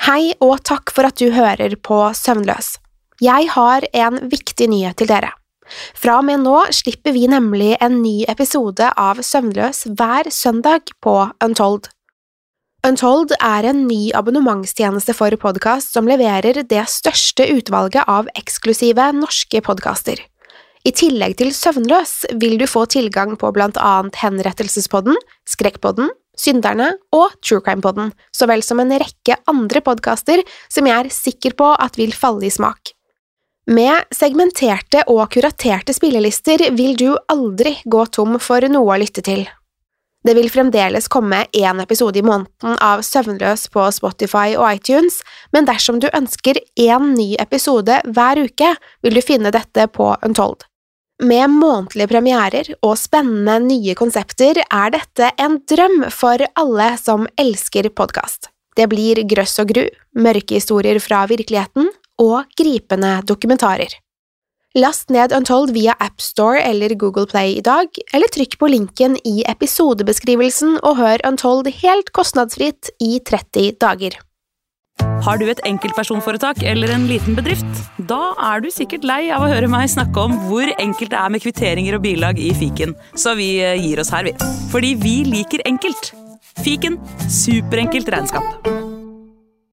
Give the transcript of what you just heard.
Hei og takk for at du hører på Søvnløs. Jeg har en viktig nyhet til dere. Fra og med nå slipper vi nemlig en ny episode av Søvnløs hver søndag på Untold. Untold er en ny abonnementstjeneste for podkast som leverer det største utvalget av eksklusive norske podkaster. I tillegg til Søvnløs vil du få tilgang på blant annet Henrettelsespodden, Skrekkpodden, Synderne og True Crime-podden, så vel som en rekke andre podkaster som jeg er sikker på at vil falle i smak. Med segmenterte og kuraterte spillelister vil du aldri gå tom for noe å lytte til. Det vil fremdeles komme én episode i måneden av Søvnløs på Spotify og iTunes, men dersom du ønsker én ny episode hver uke, vil du finne dette på Untold. Med månedlige premierer og spennende nye konsepter er dette en drøm for alle som elsker podkast. Det blir grøss og gru, mørke historier fra virkeligheten og gripende dokumentarer. Last ned Untold via AppStore eller Google Play i dag, eller trykk på linken i episodebeskrivelsen og hør Untold helt kostnadsfritt i 30 dager. Har du et enkeltpersonforetak eller en liten bedrift? Da er du sikkert lei av å høre meg snakke om hvor enkelt det er med kvitteringer og bilag i fiken, så vi eh, gir oss her, vi. Fordi vi liker enkelt. Fiken superenkelt regnskap.